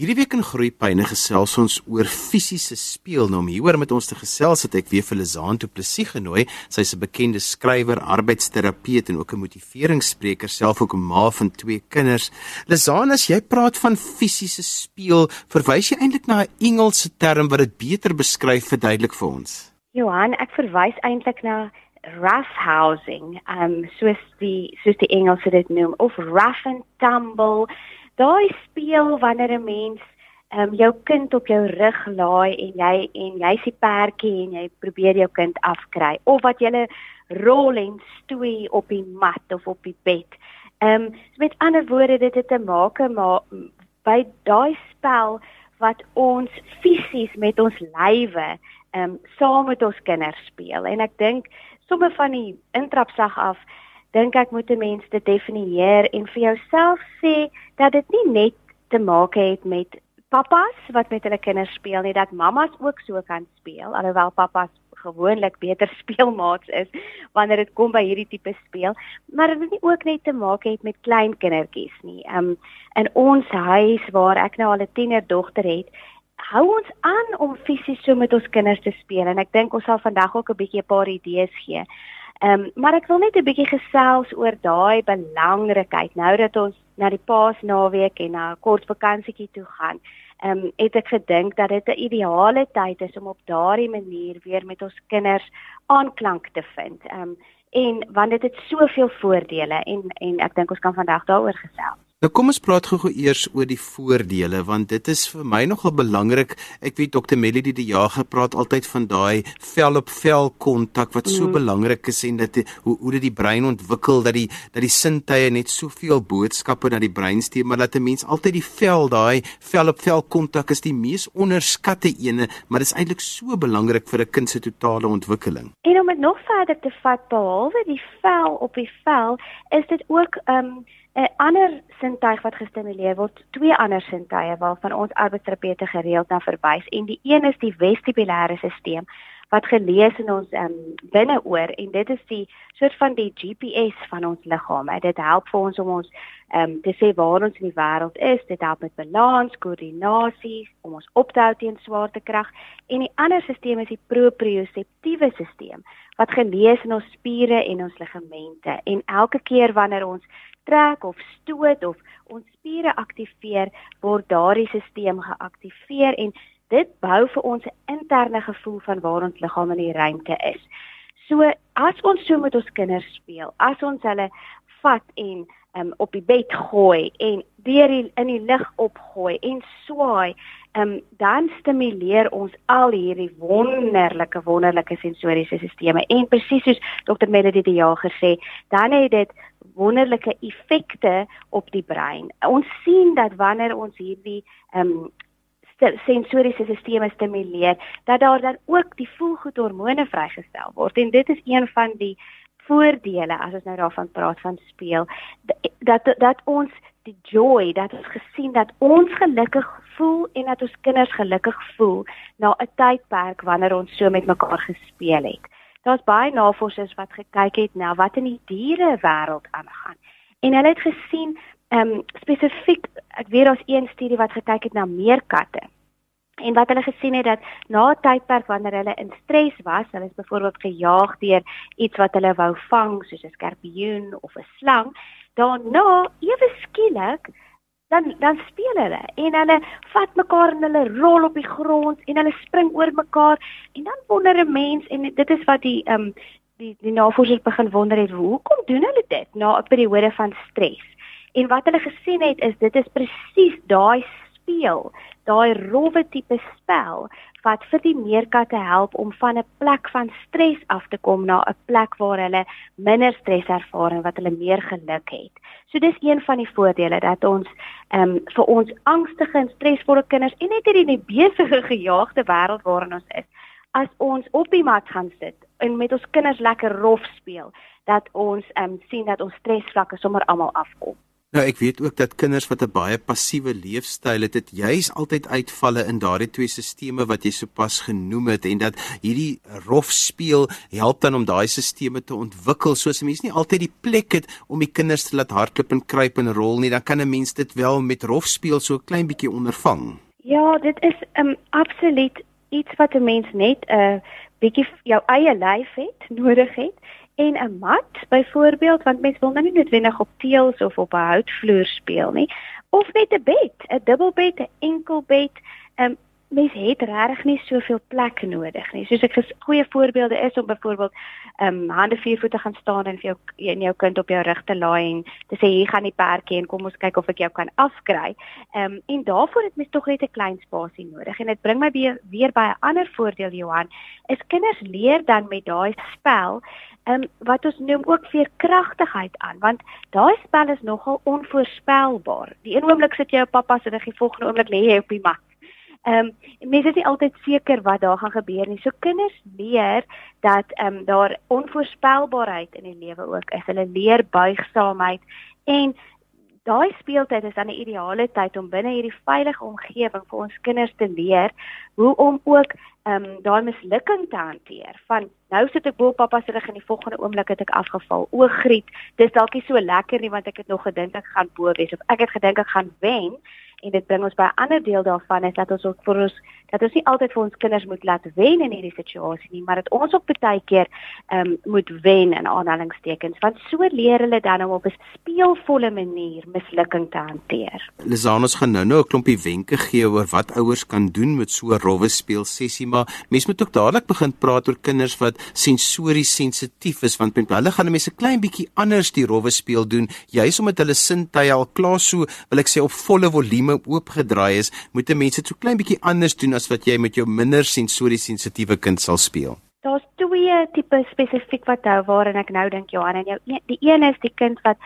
Hierdie week in Groepyne gesels ons oor fisiese speel. Nou om hieroor met ons te gesels het ek weer vir Lizaan Du Plessis genooi. Sy's 'n bekende skrywer, arbeidsterapeut en ook 'n motiveringsspreker, self ook 'n ma van twee kinders. Lizaan, as jy praat van fisiese speel, verwys jy eintlik na 'n Engelse term wat dit beter beskryf verduidelik vir ons? Johan, ek verwys eintlik na rough housing, um soos die soos die Engelse dit noem of rough and tumble daai speel wanneer 'n mens ehm um, jou kind op jou rug laai en jy en jy's die perdjie en jy probeer jou kind afkry of wat jy rol en stoei op die mat of op die bed. Ehm um, met ander woorde dit het te maak maar by daai spel wat ons fisies met ons lywe ehm um, saam met ons kinders speel en ek dink sommer van die intrapsag af dink ek moet 'n mens dit definieer en vir jouself sê dat dit nie net te maak het met pappas wat met hulle kinders speel nie, dat mammas ook so kan speel, alhoewel pappas gewoonlik beter speelmaats is wanneer dit kom by hierdie tipe speel, maar dit het nie ook net te maak het met klein kindertjies nie. Um in ons huis waar ek nou al 'n tienerdogter het, hou ons aan om fisies so met ons kinders te speel en ek dink ons sal vandag ook 'n bietjie 'n paar idees gee. Ehm um, maar ek wil net 'n bietjie gesels oor daai belangrikheid nou dat ons na die Paasnaweek en na 'n kort vakansietjie toe gaan. Ehm um, het ek gedink dat dit 'n ideale tyd is om op daardie manier weer met ons kinders aanklank te vind. Ehm um, en want dit het soveel voordele en en ek dink ons kan vandag daaroor gesels. Nou kom ons praat gou-gou eers oor die voordele want dit is vir my nogal belangrik. Ek weet Dr. Melody die Jager praat altyd van daai vel op vel kontak wat so mm. belangrik is en dat hoe hoe dit die brein ontwikkel dat die dat die sintuie net soveel boodskappe na die brein stuur maar dat 'n mens altyd die vel daai vel op vel kontak is die mees onderskatte ene maar dit is eintlik so belangrik vir 'n kind se totale ontwikkeling. En om dit nog verder te vat behalwe die vel op die vel is dit ook um 'n ander sintuig wat gestimuleer word, twee ander sintuie waarvan ons arbeidsterapeute gereeld na verwys en die een is die vestibulêre stelsel wat gelees in ons um, binneoor en dit is die soort van die GPS van ons liggaam. Dit help vir ons om ons um, te sê waar ons in die wêreld is. Dit help met balans, koördinasie, om ons op te hou teen swaartekrag en die ander stelsel is die proprioseptiewe stelsel wat gelees in ons spiere en ons ligamente en elke keer wanneer ons trek of stoot of ons spiere aktiveer, word daardie stelsel geaktiveer en dit bou vir ons 'n interne gevoel van waar ons liggaam in die ruimte is. So as ons so met ons kinders speel, as ons hulle vat en um, op die bed gooi en deur die, in die lug opgooi en swaai, um, dan stimuleer ons al hierdie wonderlike wonderlike sensoriese stelsels en presies soos Dr. Melody die Jager sê, dan het dit wonderlike effekte op die brein. Ons sien dat wanneer ons hierdie um, sensoriese stelsels stimuleer, dat daar dan ook die voelgoedhormone vrygestel word en dit is een van die voordele as ons nou daarvan praat van speel dat dat ons die joy dat ons gesien dat ons gelukkig voel en dat ons kinders gelukkig voel na 'n tydperk wanneer ons so met mekaar gespeel het daar's baie navorsers wat gekyk het na wat in die diere wêreld aangaan. En hulle het gesien ehm um, spesifiek ek weet daar's een studie wat gekyk het na meerkatte. En wat hulle gesien het dat na 'n tydperk wanneer hulle in stres was, hulle is byvoorbeeld gejaag deur iets wat hulle wou vang soos 'n skorpioen of 'n slang, daarna ewe skielik dan dan speel hulle. En hulle vat mekaar en hulle rol op die grond en hulle spring oor mekaar. En dan wonder 'n mens en dit is wat die ehm um, die die navorsers begin wonder het hoekom doen hulle dit na 'n periode van stres? En wat hulle gesien het is dit is presies daai speel daai rowwe tipe spel wat vir die meerkatte help om van 'n plek van stres af te kom na 'n plek waar hulle minder stres ervaar en wat hulle meer geluk het. So dis een van die voordele dat ons ehm um, vir ons angstige en stresvolle kinders en net hierdie besige gejaagde wêreld waarin ons is, as ons op die mat gaan sit en met ons kinders lekker rof speel, dat ons ehm um, sien dat ons stresvlakke sommer almal afkom. Nou ek weet ook dat kinders wat 'n baie passiewe leefstyl het, dit juis altyd uitvalle in daardie twee stelsels wat jy sopas genoem het en dat hierdie rof speel help dan om daai stelsels te ontwikkel soos 'n mens nie altyd die plek het om die kinders te laat hardloop en kruip en rol nie, dan kan 'n mens dit wel met rof speel so 'n klein bietjie ondervang. Ja, dit is um absoluut iets wat 'n mens net 'n uh, bietjie jou eie lyf het, nodig het en 'n mat byvoorbeeld want mens wil nou nie noodwendig op teëls of op 'n houtvloer speel nie of net 'n bed, 'n dubbelbed, 'n enkelbed. Um, mens het regtig nie soveel plek nodig nie. Soos ek goeie voorbeelde is om byvoorbeeld ehm um, hande vier voete gaan staan en vir jou en jou kind op jou rug te laai en te sê hier gaan die perdjie en kom ons kyk of ek jou kan afkry. Ehm um, en daarvoor het mens tog net 'n klein spasie nodig. En dit bring my weer, weer by 'n ander voordeel Johan, is kinders leer dan met daai spel ehm um, wat ons noem ook veerkragtigheid aan want daai spel is nogal onvoorspelbaar. Die een oomblik sit jy op pappa se rug, die volgende oomblik lê jy op die mat. Ehm um, mense is nie altyd seker wat daar gaan gebeur nie. So kinders leer dat ehm um, daar onvoorspelbaarheid in die lewe ook is. Hulle leer buigsaamheid en daai speeltyd is dan 'n ideale tyd om binne hierdie veilige omgewing vir ons kinders te leer hoe om ook ehm um, daai mislukking te hanteer. Van nou sit ek bo op pappa se rug en die volgende oomblik het ek afgeval. O, griet, dis dalk nie so lekker nie want ek het nog gedink ek gaan bo wees of ek het gedink ek gaan wen en dit bring ons by 'n ander deel daarvan is dat ons ook vir ons dat ons nie altyd vir ons kinders moet laat wen in hierdie situasie nie, maar dat ons ook baie keer ehm um, moet wen in aanhalingstekens want so leer hulle dan om op 'n speelvolle manier mislukking te hanteer. Lisanus gaan nou nou 'n klompie wenke gee oor wat ouers kan doen met so 'n rowwe speel sessie, maar mens moet ook dadelik begin praat oor kinders wat sensories sensitief is want met hulle gaan mense klein bietjie anders die rowwe speel doen, juis omdat hulle sintuie al klaar so, wil ek sê op volle volume probleme oopgedraai is, moet 'n mens dit so klein bietjie anders doen as wat jy met jou minder sensories sensitiewe kind sal speel. Daar's twee tipe spesifiek wat hou waarin ek nou dink Johan en jou e-, die een is die kind wat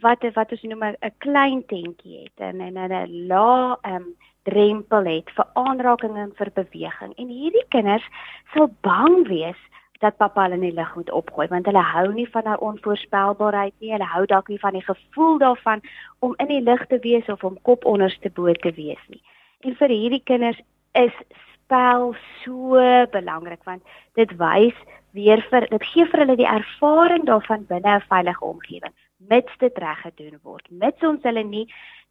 wat wat ons noem 'n klein tentjie het en en 'n lae um, drempel het vir aanraking en vir beweging. En hierdie kinders sal bang wees dat pappa hulle in die lug moet opgooi want hulle hou nie van haar onvoorspelbaarheid nie. Hulle hou dalk nie van die gevoel daarvan om in die lug te wees of om kop onderste bo te wees nie. En vir hierdie kinders is spel so belangrik want dit wys weer vir dit gee vir hulle die ervaring daarvan binne 'n veilige omgewing mits dit reg gedoen word. Mits ons hulle nie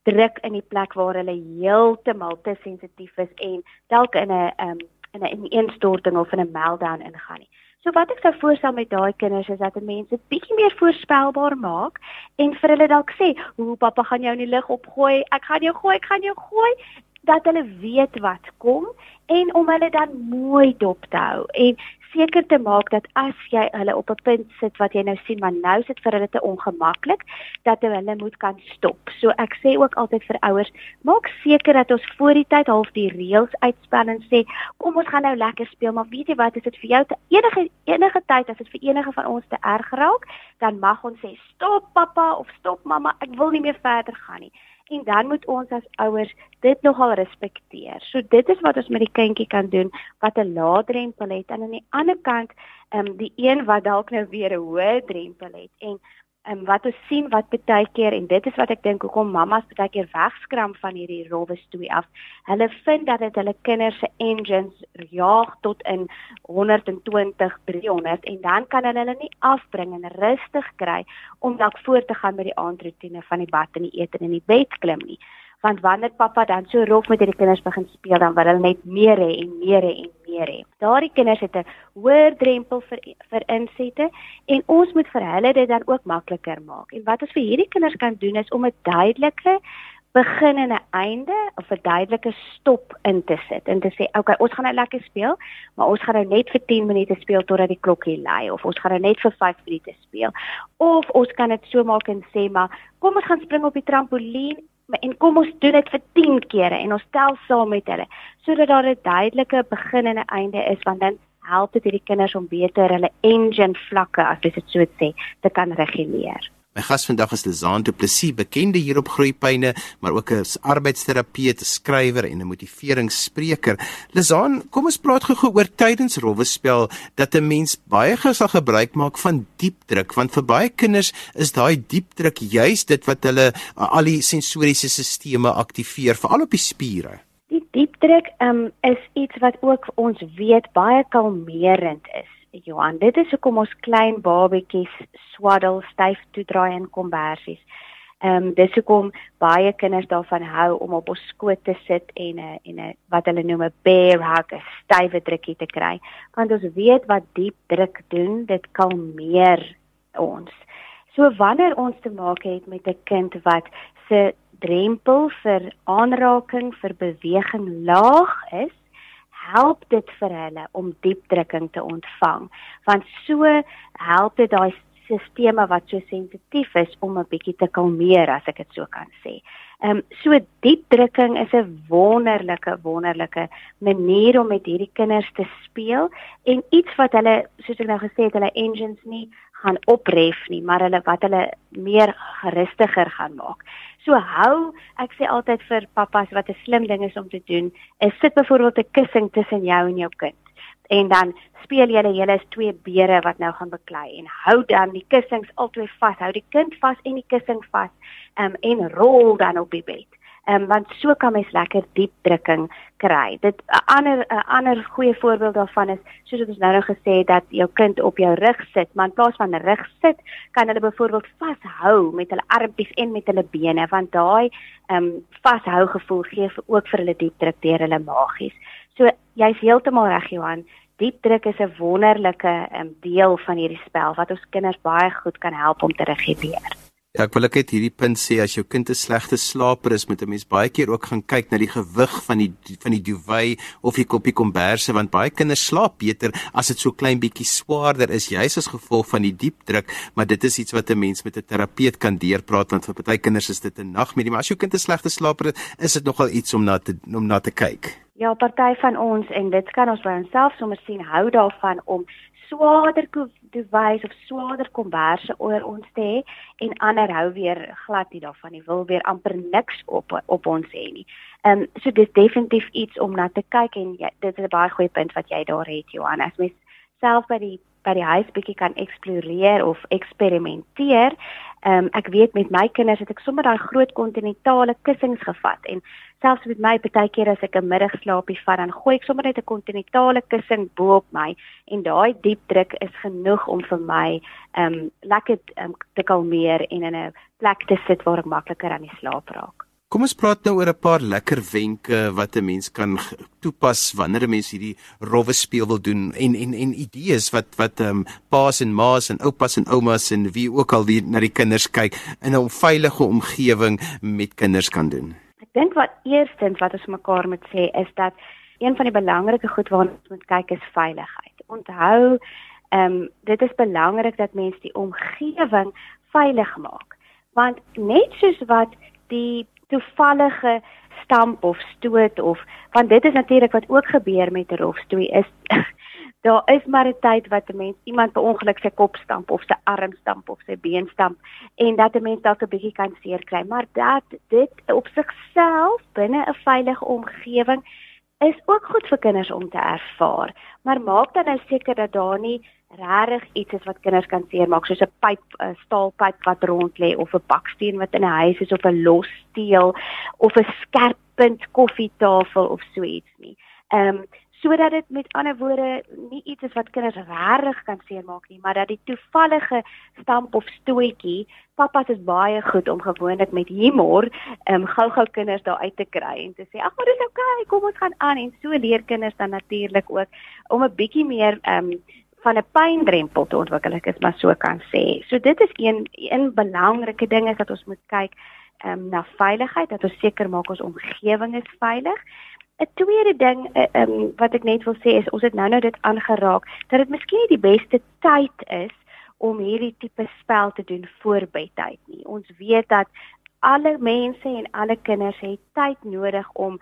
druk in die plek waar hulle heeltemal te sensitief is en dalk in 'n um, in 'n ineenstorting of in 'n meltdown ingaan nie. So wat ek sou voorstel met daai kinders is dat mense bietjie meer voorspelbaar maak en vir hulle dalk sê, "Hoe pappa gaan jou in die lug opgooi? Ek gaan jou gooi, ek gaan jou gooi." Dat hulle weet wat kom en om hulle dan mooi dop te hou en seker te maak dat as jy hulle op 'n punt sit wat jy nou sien maar nou sit vir hulle te ongemaklik dat hulle moet kan stop. So ek sê ook altyd vir ouers, maak seker dat ons voor die tyd half die reëls uitspan en sê kom ons gaan nou lekker speel, maar weet jy wat, as dit vir jou te enige enige tyd as dit vir enige van ons te erg raak, dan mag ons sê stop pappa of stop mamma, ek wil nie meer verder gaan nie en dan moet ons as ouers dit nogal respekteer. So dit is wat ons met die kindjie kan doen wat 'n lae drempel het en aan die ander kant, ehm um, die een wat dalk nou weer 'n hoë drempel het en en wat ons sien wat baie keer en dit is wat ek dink hoekom mammas baie keer wegskram van hierdie rowwe stoei af. Hulle vind dat dit hulle kinders se engines jaag tot in 120, 300 en dan kan hulle hulle nie afbring en rustig kry om dalk voort te gaan met die aandroetine van die bad en die ete en die bed klim nie want wanneer pappa dan so rof met hierdie kinders begin speel dan wil hulle net meer hê en meer hê en meer hê. Daardie kinders het 'n hoër drempel vir vir insette en ons moet vir hulle dit dan ook makliker maak. En wat ons vir hierdie kinders kan doen is om 'n duidelike begin en 'n einde of 'n duidelike stop in te sit en te sê okay ons gaan nou lekker speel maar ons gaan nou net vir 10 minute speel totdat die klokkie lui of ons gaan nou net vir 5 minute speel of ons kan dit so maak en sê maar kom ons gaan spring op die trampolien en kom ons doen dit vir 10 kere en ons tel saam met hulle sodat daar 'n duidelike begin en 'n einde is want dan help dit hierdie kinders om beter hulle engine vlakke as dit so sê te kan reguleer. My gas vandag is Lizaan Du Plessis, bekende hier op Groeipyne, maar ook 'n arbeidsterapeut, skrywer en 'n motiveringsspreker. Lizaan, kom ons praat gou oor tydens rowwespel dat 'n mens baie gou sal gebruik maak van diep druk, want vir baie kinders is daai diep druk juis dit wat hulle al die sensoriese stelsels aktiveer, veral op die spiere. Die diep druk um, is iets wat ook ons weet baie kalmerend is. Johan, dit is hoekom ons klein babetjies swaddel styf toedraai in kombersies. Ehm um, dis hoekom baie kinders daarvan hou om op ons skoot te sit en 'n en 'n wat hulle noem 'n bear hug, 'n stywe drukkie te kry, want ons weet wat diep druk doen, dit kalmeer ons. So wanneer ons te maak het met 'n kind wat se drempel vir aanraking, vir beweging laag is, help dit vir hulle om diep drukking te ontvang want so help dit daai sisteme wat so sensitief is om 'n bietjie te kalmeer as ek dit so kan sê. Ehm um, so diep drukking is 'n wonderlike wonderlike manier om met hierdie kinders te speel en iets wat hulle soos ek nou gesê het hulle engines nie gaan opref nie, maar hulle wat hulle meer gerustiger gaan maak. So hou, ek sê altyd vir pappas wat 'n slim ding is om te doen, is sit byvoorbeeld 'n kussing tussen jou en jou kind. En dan speel julle julle is twee beere wat nou gaan beklei en hou dan die kussings albei vas. Hou die kind vas en die kussing vas. Um, en rol dan op die bed um, want so kan mens lekker diep drukking kry. Dit 'n ander 'n ander goeie voorbeeld daarvan is soos wat ons nou nou gesê het dat jou kind op jou rug sit, maar in plaas van rug sit, kan hulle byvoorbeeld vashou met hulle armpies en met hulle bene, want daai ehm um, vashou gevoel gee vir ook vir hulle diep druk deur hulle magies. So jy's heeltemal reg Johan. Diep druk is 'n wonderlike um, deel van hierdie spel wat ons kinders baie goed kan help om te reguleer. Ja, ek wil ek net hierdie punt sê as jou kind 'n slegte slaper is, moet 'n mens baie keer ook gaan kyk na die gewig van die van die duvet of die koppie komberse want baie kinders slaap beter as dit so klein bietjie swaarder is, juis as gevolg van die diep druk, maar dit is iets wat 'n mens met 'n terapeut kan deurpraat want vir party kinders is dit 'n nagmerrie, maar as jou kind 'n slegte slaper is, is dit nogal iets om na te om na te kyk. Ja, party van ons en dit kan ons by onsself sommer sien hou daarvan om swaarder device of swaarder komberse oor ons te hê en ander hou weer glad nie daarvan nie wil weer amper niks op op ons hê nie. Ehm um, so dis definitief iets om na te kyk en jy, dit is 'n baie goeie punt wat jy daar het Johan as mens self by die by die huis bietjie kan eksploreer of eksperimenteer. Ehm um, ek weet met my kinders het ek sommer daai groot kontinentale kussings gevat en selfs met my partykeer as ek 'n middagslaapie vat dan gooi ek sommer net 'n kontinentale kussing bo op my en daai diep druk is genoeg om vir my ehm um, lekker um, te kalmeer en in 'n plek te sit waar ek makliker aan die slaap raak. Kom ons praat nou oor 'n paar lekker wenke wat 'n mens kan toepas wanneer 'n mens hierdie rowwe speel wil doen en en en idees wat wat ehm um, paas en maas en oupas en oumas en wie ook al wie na die kinders kyk in 'n veilige omgewing met kinders kan doen dink wat eerstens wat ons mekaar moet sê is dat een van die belangrike goed waarna ons moet kyk is veiligheid. Onthou, ehm um, dit is belangrik dat mense die omgewing veilig maak. Want net soos wat die toevallige stamp of stoot of want dit is natuurlik wat ook gebeur met 'n rofstoei is daar is maar 'n tyd wat 'n mens iemand per ongeluk sy kop stamp of sy arm stamp of sy been stamp en dat 'n mens dalk 'n bietjie kan seer kry, maar dat dit op sigself binne 'n veilige omgewing is ook goed vir kinders om te ervaar. Maar maak dan nou seker dat daar nie regtig iets is wat kinders kan seermaak soos 'n pyp, 'n staalpyp wat rond lê of 'n baksteen wat in 'n huis is of 'n los steel of 'n skerp punt koffietafel of so iets nie. Ehm um, sodat dit met ander woorde nie iets is wat kinders regtig kan seermaak nie, maar dat die toevallige stamp of stoetjie, pappas is baie goed om gewoonlik met humor ehm um, gou-gou kinders daar uit te kry en te sê, "Ag, maar dis oukei, okay, kom ons gaan aan." En so leer kinders dan natuurlik ook om 'n bietjie meer ehm um, van 'n pyndrempel te ontwikkel, ek is maar so kan sê. So dit is een een belangrike ding is dat ons moet kyk ehm um, na veiligheid, dat ons seker maak ons omgewing is veilig. 'n tweede ding uh, um, wat ek net wil sê is ons het nou nou dit aangeraak dat dit miskien nie die beste tyd is om hierdie tipe spel te doen voor bedtyd nie. Ons weet dat alle mense en alle kinders het tyd nodig om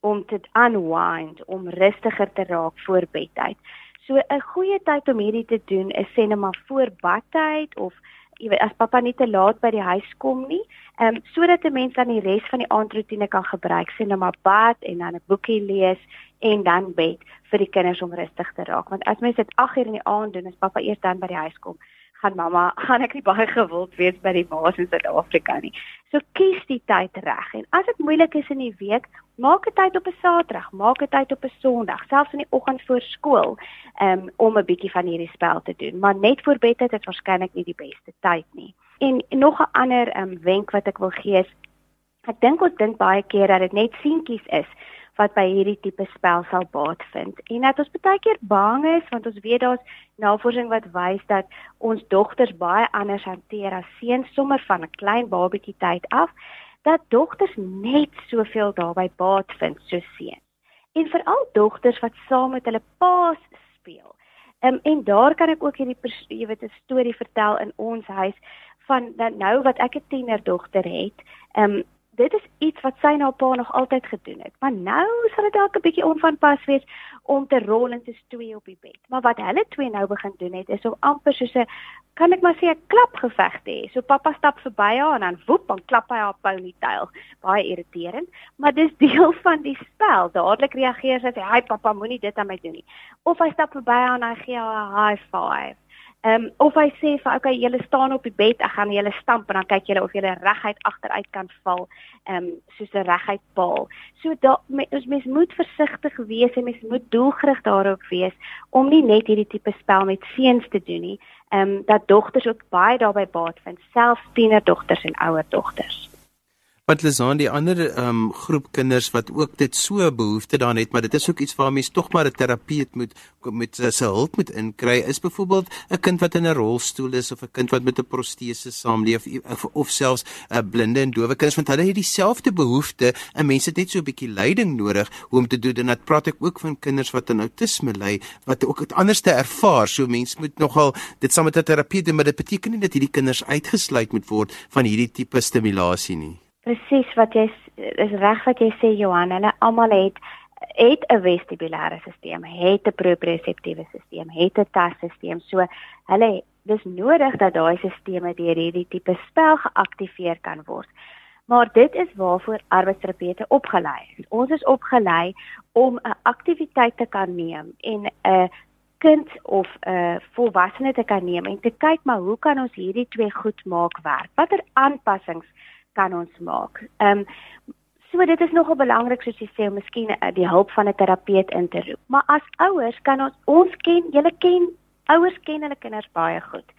om te unwind, om rustiger te raak voor bedtyd. So 'n goeie tyd om hierdie te doen is sê net maar voor badtyd of jy weet as pappa nie te laat by die huis kom nie, ehm um, sodat 'n mens dan die res van die aandroetine kan gebruik, sien nou maar bad en dan 'n boekie lees en dan bed vir die kinders om rustig te raak. Want as mens dit 8 uur in die aand doen, is pappa eers dan by die huis kom gaan mamma, gaan ek nie baie gewild wees by die ma's in Suid-Afrika nie. So kies die tyd reg en as dit moeilik is in die week, maak 'n tyd op 'n Saterdag, maak 'n tyd op 'n Sondag, selfs in die oggend voor skool, um, om 'n bietjie van hierdie spel te doen. Maar net voor bedtyd is waarskynlik nie die beste tyd nie. En nog 'n ander um, wenk wat ek wil gee is ek dink ons dink baie keer dat dit net seentjies is wat by hierdie tipe spel sal baat vind. En dat ons baie keer bang is want ons weet daar's navorsing wat wys dat ons dogters baie anders hanteer as seuns sommer van 'n klein babatjie tyd af dat dogters net soveel daarby baat vind soos seuns. En veral dogters wat saam met hulle paas speel. Um, en daar kan ek ook hierdie jy weet 'n storie vertel in ons huis van dat nou wat ek 'n tienerdogter het, um, dit is iets wat sy na pa nog altyd gedoen het. Maar nou sal dit dalk 'n bietjie onvanpas wees om te rol en te stoei op die bed. Maar wat hulle twee nou begin doen het is om amper soos 'n kan ek maar sê 'n klapgeveg te hê. So pappa stap verby haar en dan woep dan klap hy haar ponytail. Baie irriterend, maar dis deel van die spel. Dadelik reageer sy sê, "Hi pappa, moenie dit aan my doen nie." Of hy stap verby haar en hy gee haar 'n high five. Ehm um, of hy sê vir okay, julle staan op die bed, ek gaan julle stamp en dan kyk julle of julle reguit agteruit kan val, ehm um, soos 'n reguit paal. So da ons mens moet versigtig wees en mens moet doelgerig daarop wees om nie net hierdie tipe spel met seuns te doen nie. Ehm um, dat dogters ook baie daarbey baat vind, selfs tienerdogters en ouer dogters. Wat Lizaan die ander um, groep kinders wat ook dit so behoefte daarin het, maar dit is ook iets waar mens tog maar 'n terapeut moet met uh, sy hulp moet inkry. Is byvoorbeeld 'n kind wat in 'n rolstoel is of 'n kind wat met 'n protese saamleef of, of selfs 'n uh, blinde en dowe kinders want hulle het dieselfde behoefte en mense het net so 'n bietjie leiding nodig om te doen. En dit praat ek ook van kinders wat aan outisme ly wat ook dit anders te ervaar. So mense moet nogal dit saam met 'n terapeut doen, maar dit beteken nie dat hierdie kinders uitgesluit moet word van hierdie tipe stimulasie nie. Presies wat jy is reg wat jy sê Johan, hulle almal het het 'n vestibulêre stelsel, het 'n proprioseptiewe stelsel, het 'n tasstelsel. So hulle dis nodig dat daai stelsels deur hierdie tipe spel geaktiveer kan word. Maar dit is waarvoor arbeidsterapeute opgelei is. Ons is opgelei om 'n aktiwiteit te kan neem en 'n kind of 'n volwassene te kan neem en te kyk maar hoe kan ons hierdie twee goed maak werk? Watter aanpassings kan ons maak. Ehm um, so dit is nogal belangrik soos jy sê om miskien uh, die hulp van 'n terapeut in te roep. Maar as ouers kan ons ons ken, julle ken ouers ken hulle kinders baie goed.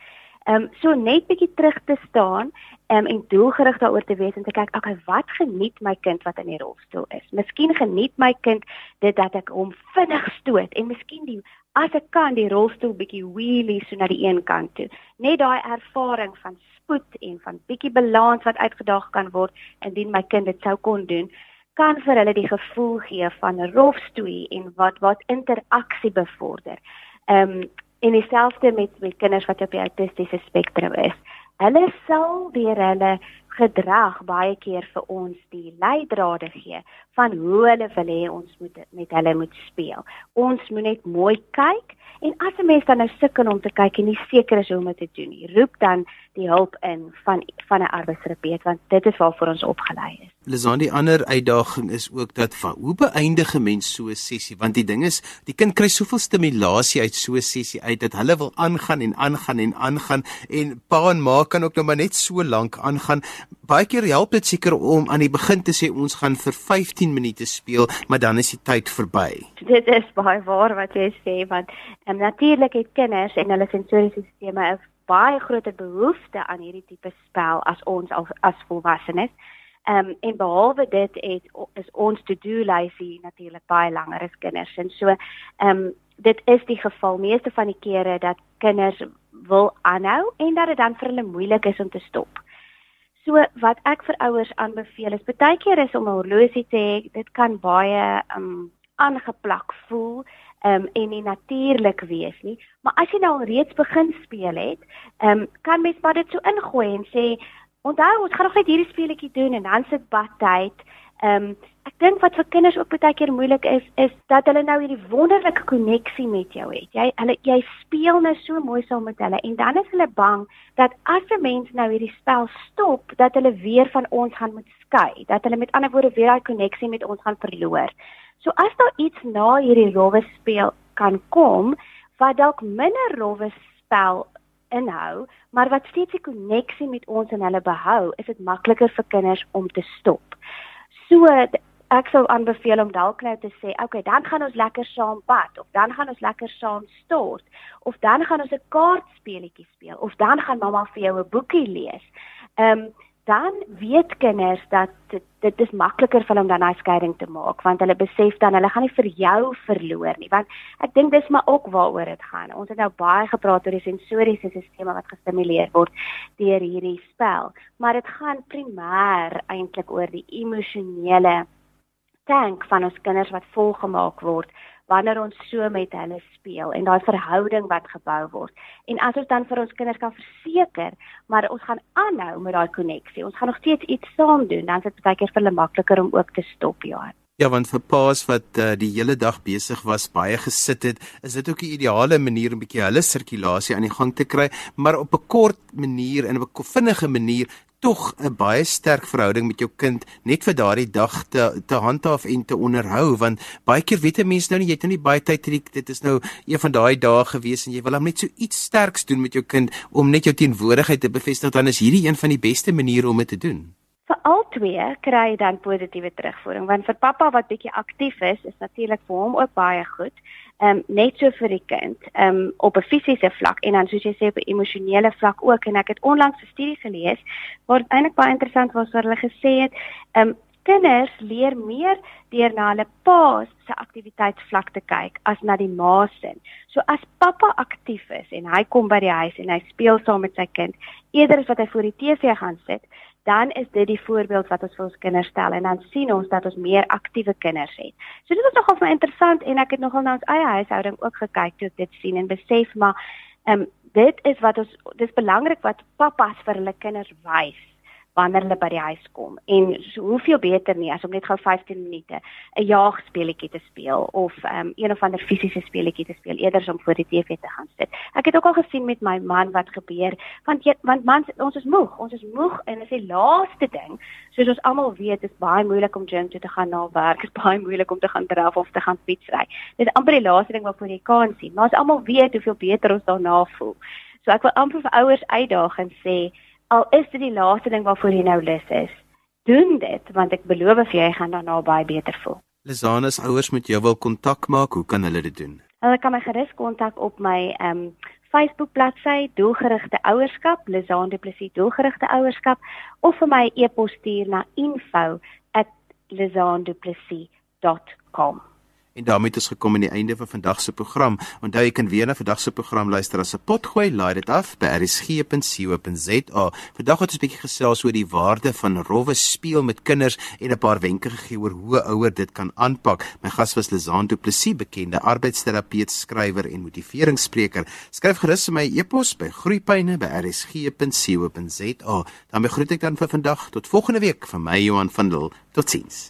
Ehm um, so net bietjie terug te staan um, en doelgerig daaroor te wees en te kyk, okay, wat geniet my kind wat in die rolstoel is? Miskien geniet my kind dit dat ek hom vinnig stoot en miskien die as ek kan die rolstoel bietjie wheelie so na die een kant toe. Net daai ervaring van spoed en van bietjie balans wat uitgedaag kan word indien my kind dit sou kon doen kan vir hulle die gevoel gee van 'n rolstoel en wat wat interaksie bevorder. Ehm um, en dieselfde met met kinders wat op die autistiese spektrum is. Hulle sal deur hulle gedrag baie keer vir ons die leidrade gee van hoe hulle wil hê ons moet met hulle moet speel. Ons moet net mooi kyk en as 'n mens dan nou sukkel om te kyk en nie seker is hoe om dit te doen nie, roep dan die hulp in van van 'n arbeidsterapeut want dit is waarvoor ons opgelei is. Lizan die ander uitdaging is ook dat van hoe beëindig 'n mens so 'n sessie? Want die ding is die kind kry soveel stimulasie uit so 'n sessie uit dat hulle wil aangaan en aangaan en aangaan en pa en ma kan ook nou maar net so lank aangaan. Baie keer help dit seker om aan die begin te sê ons gaan vir 15 minute speel maar dan is die tyd verby. Dit is baie waar wat jy sê want um, natuurlik het kinders en hulle sensoriese sisteme 'n baie groter behoefte aan hierdie tipe spel as ons as, as volwassenes Ehm um, en behalwe dit het is ons to-do lysie natuurlik baie langer as kinders. En so ehm um, dit is die geval meeste van die kere dat kinders wil aanhou en dat dit dan vir hulle moeilik is om te stop. So wat ek vir ouers aanbeveel is baie keer is om 'n horlosie te hê, dit kan baie ehm um, aangeplak voel ehm um, en nie natuurlik wees nie. Maar as jy nou al reeds begin speel het, ehm um, kan mens maar dit so ingooi en sê Onthou, ons gaan nog net hierdie speletjie doen en dan sit badtyd. Ehm um, ek dink wat vir kinders ook baie keer moeilik is is dat hulle nou hierdie wonderlike koneksie met jou het. Jy hulle jy speel nou so mooi saam met hulle en dan is hulle bang dat as 'n mens nou hierdie spel stop, dat hulle weer van ons gaan moet skei, dat hulle met ander woorde weer daai koneksie met ons gaan verloor. So as daar iets na hierdie rowwe speel kan kom wat dalk minder rowwe spel inhou, maar wat steeds 'n koneksie met ons en hulle behou, is dit makliker vir kinders om te stop. So ek sou aanbeveel om dalk nou te sê, okay, dan gaan ons lekker saam bad of dan gaan ons lekker saam stort of dan gaan ons 'n kaartspeletjie speel of dan gaan mamma vir jou 'n boekie lees. Ehm um, dan weet kinders dat dit, dit is makliker vir hulle om dan daai skeiding te maak want hulle besef dan hulle gaan nie vir jou verloor nie want ek dink dis maar ook waaroor dit gaan. Ons het nou baie gepraat oor die sensoriese stelsel wat gestimuleer word deur hierdie spel, maar dit gaan primêr eintlik oor die emosionele tank van ons kinders wat volgemaak word wanneer ons so met hulle speel en daai verhouding wat gebou word. En as ons dan vir ons kinders kan verseker, maar ons gaan aanhou met daai koneksie. Ons gaan nog steeds iets saam doen, dan is dit baie keer vir hulle makliker om ook te stop, ja. Ja, want vir paas wat uh, die hele dag besig was, baie gesit het, is dit ook 'n ideale manier om 'n bietjie hulle sirkulasie aan die gang te kry, maar op 'n kort manier en op 'n vinnige manier tog 'n baie sterk verhouding met jou kind net vir daardie dag te te handhaaf en te onderhou want baie keer weet 'n mens nou nie jy het nou nie baie tyd hierdie dit is nou een van daai dae gewees en jy wil hom net so iets sterks doen met jou kind om net jou teenwoordigheid te bevestig dan is hierdie een van die beste maniere om dit te doen vir al twee kry jy dan positiewe terugvoering want vir pappa wat bietjie aktief is is natuurlik vir hom ook baie goed um, net so vir die kind um, op 'n fisiese vlak en dan soos jy sê op 'n emosionele vlak ook en ek het onlangs 'n studie gelees waar eintlik baie interessant was waar hulle gesê het um, kinders leer meer deur na hulle pa se aktiwiteitsvlak te kyk as na die ma se. So as pappa aktief is en hy kom by die huis en hy speel saam met sy kind eerder as wat hy voor die TV gaan sit, dan is dit die voorbeeld wat ons vir ons kinders stel en dan sien ons dat ons meer aktiewe kinders het. So dit was nogal vir interessant en ek het nogal na ons eie huishouding ook gekyk toe ek dit sien en besef maar ehm um, dit is wat ons dis belangrik wat pappas vir hulle kinders wys wanneer hulle by die huis kom. En so hoeveel beter nie as om net gou 15 minute 'n jaagspeletjie te speel of um, een of ander fisiese speletjie te speel eerder as om voor die TV te gaan sit. Ek het ook al gesien met my man wat gebeur want want mans ons is moeg, ons is moeg en is die laaste ding soos ons almal weet is baie moeilik om gym toe te gaan na werk, is baie moeilik om te gaan draf of te gaan fietsry. Dit is amper die laaste ding wat jy kan sien, maar ons almal weet hoeveel beter ons daarna voel. So ek wil amper vir ouers uitdaag en sê al is dit die laaste ding waarvoor jy nou lus is, doen dit want ek beloof vir jy gaan daarna baie beter voel. Lisanus ouers met jou wil kontak maak, hoe kan hulle dit doen? Hulle kan my gerus kontak op my ehm um, Facebook bladsy Doelgerigte Ouerskap, Lisanne Du Plessis Doelgerigte Ouerskap of vir my e-pos stuur na info@lisanneduplessis.com. En daarmee het ons gekom aan die einde van vandag se program. Onthou jy kan weer na vandag se program luister as 'n potgooi, laai dit af by rsg.co.za. Vandag het ons 'n bietjie gesels oor die waarde van rowwe speel met kinders en 'n paar wenke gegee oor hoe ouers dit kan aanpak. My gas was Lizaan Du Plessis, bekende arbeidsterapeut, skrywer en motiveringsspreker. Skryf gerus vir my e-pos by groeipyne@rsg.co.za. Dan begroet ek dan vir vandag tot volgende week van my Johan van Dil. Totsiens.